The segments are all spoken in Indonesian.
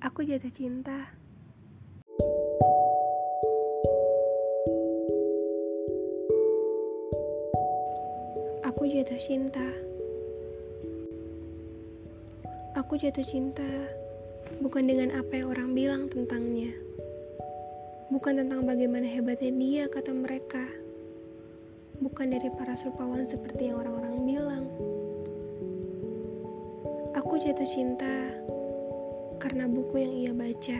Aku jatuh cinta. Aku jatuh cinta. Aku jatuh cinta bukan dengan apa yang orang bilang tentangnya. Bukan tentang bagaimana hebatnya dia kata mereka. Bukan dari para rupawan seperti yang orang-orang bilang. Aku jatuh cinta karena buku yang ia baca.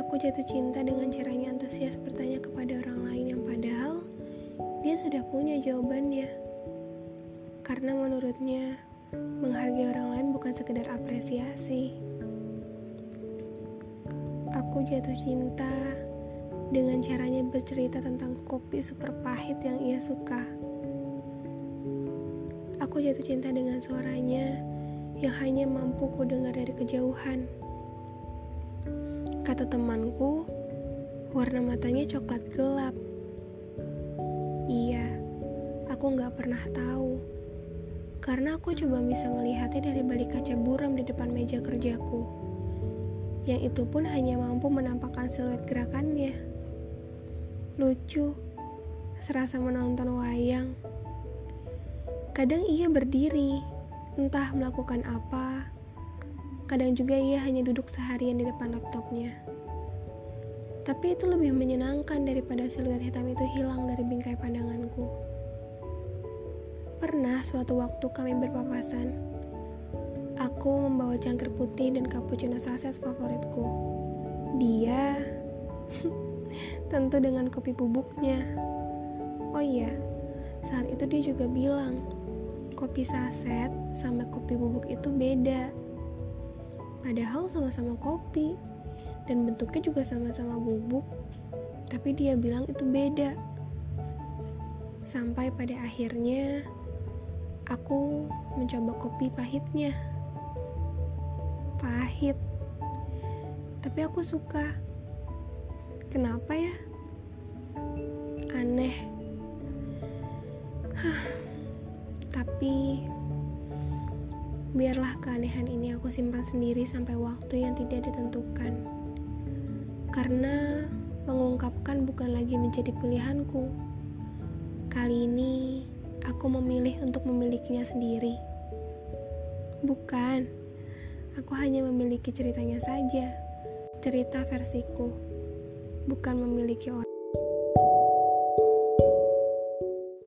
Aku jatuh cinta dengan caranya antusias bertanya kepada orang lain yang padahal dia sudah punya jawabannya. Karena menurutnya, menghargai orang lain bukan sekedar apresiasi. Aku jatuh cinta dengan caranya bercerita tentang kopi super pahit yang ia suka. Aku jatuh cinta dengan suaranya yang hanya mampu ku dengar dari kejauhan. Kata temanku, warna matanya coklat gelap. Iya, aku nggak pernah tahu. Karena aku coba bisa melihatnya dari balik kaca buram di depan meja kerjaku. Yang itu pun hanya mampu menampakkan siluet gerakannya. Lucu, serasa menonton wayang. Kadang ia berdiri, entah melakukan apa. Kadang juga ia hanya duduk seharian di depan laptopnya. Tapi itu lebih menyenangkan daripada siluet hitam itu hilang dari bingkai pandanganku. Pernah suatu waktu kami berpapasan. Aku membawa cangkir putih dan cappuccino saset favoritku. Dia tentu dengan kopi bubuknya. Oh iya, saat itu dia juga bilang, kopi saset sama kopi bubuk itu beda. Padahal sama-sama kopi dan bentuknya juga sama-sama bubuk, tapi dia bilang itu beda. Sampai pada akhirnya aku mencoba kopi pahitnya. Pahit. Tapi aku suka. Kenapa ya? Tapi biarlah keanehan ini aku simpan sendiri sampai waktu yang tidak ditentukan. Karena mengungkapkan bukan lagi menjadi pilihanku. Kali ini aku memilih untuk memilikinya sendiri. Bukan, aku hanya memiliki ceritanya saja. Cerita versiku, bukan memiliki orang.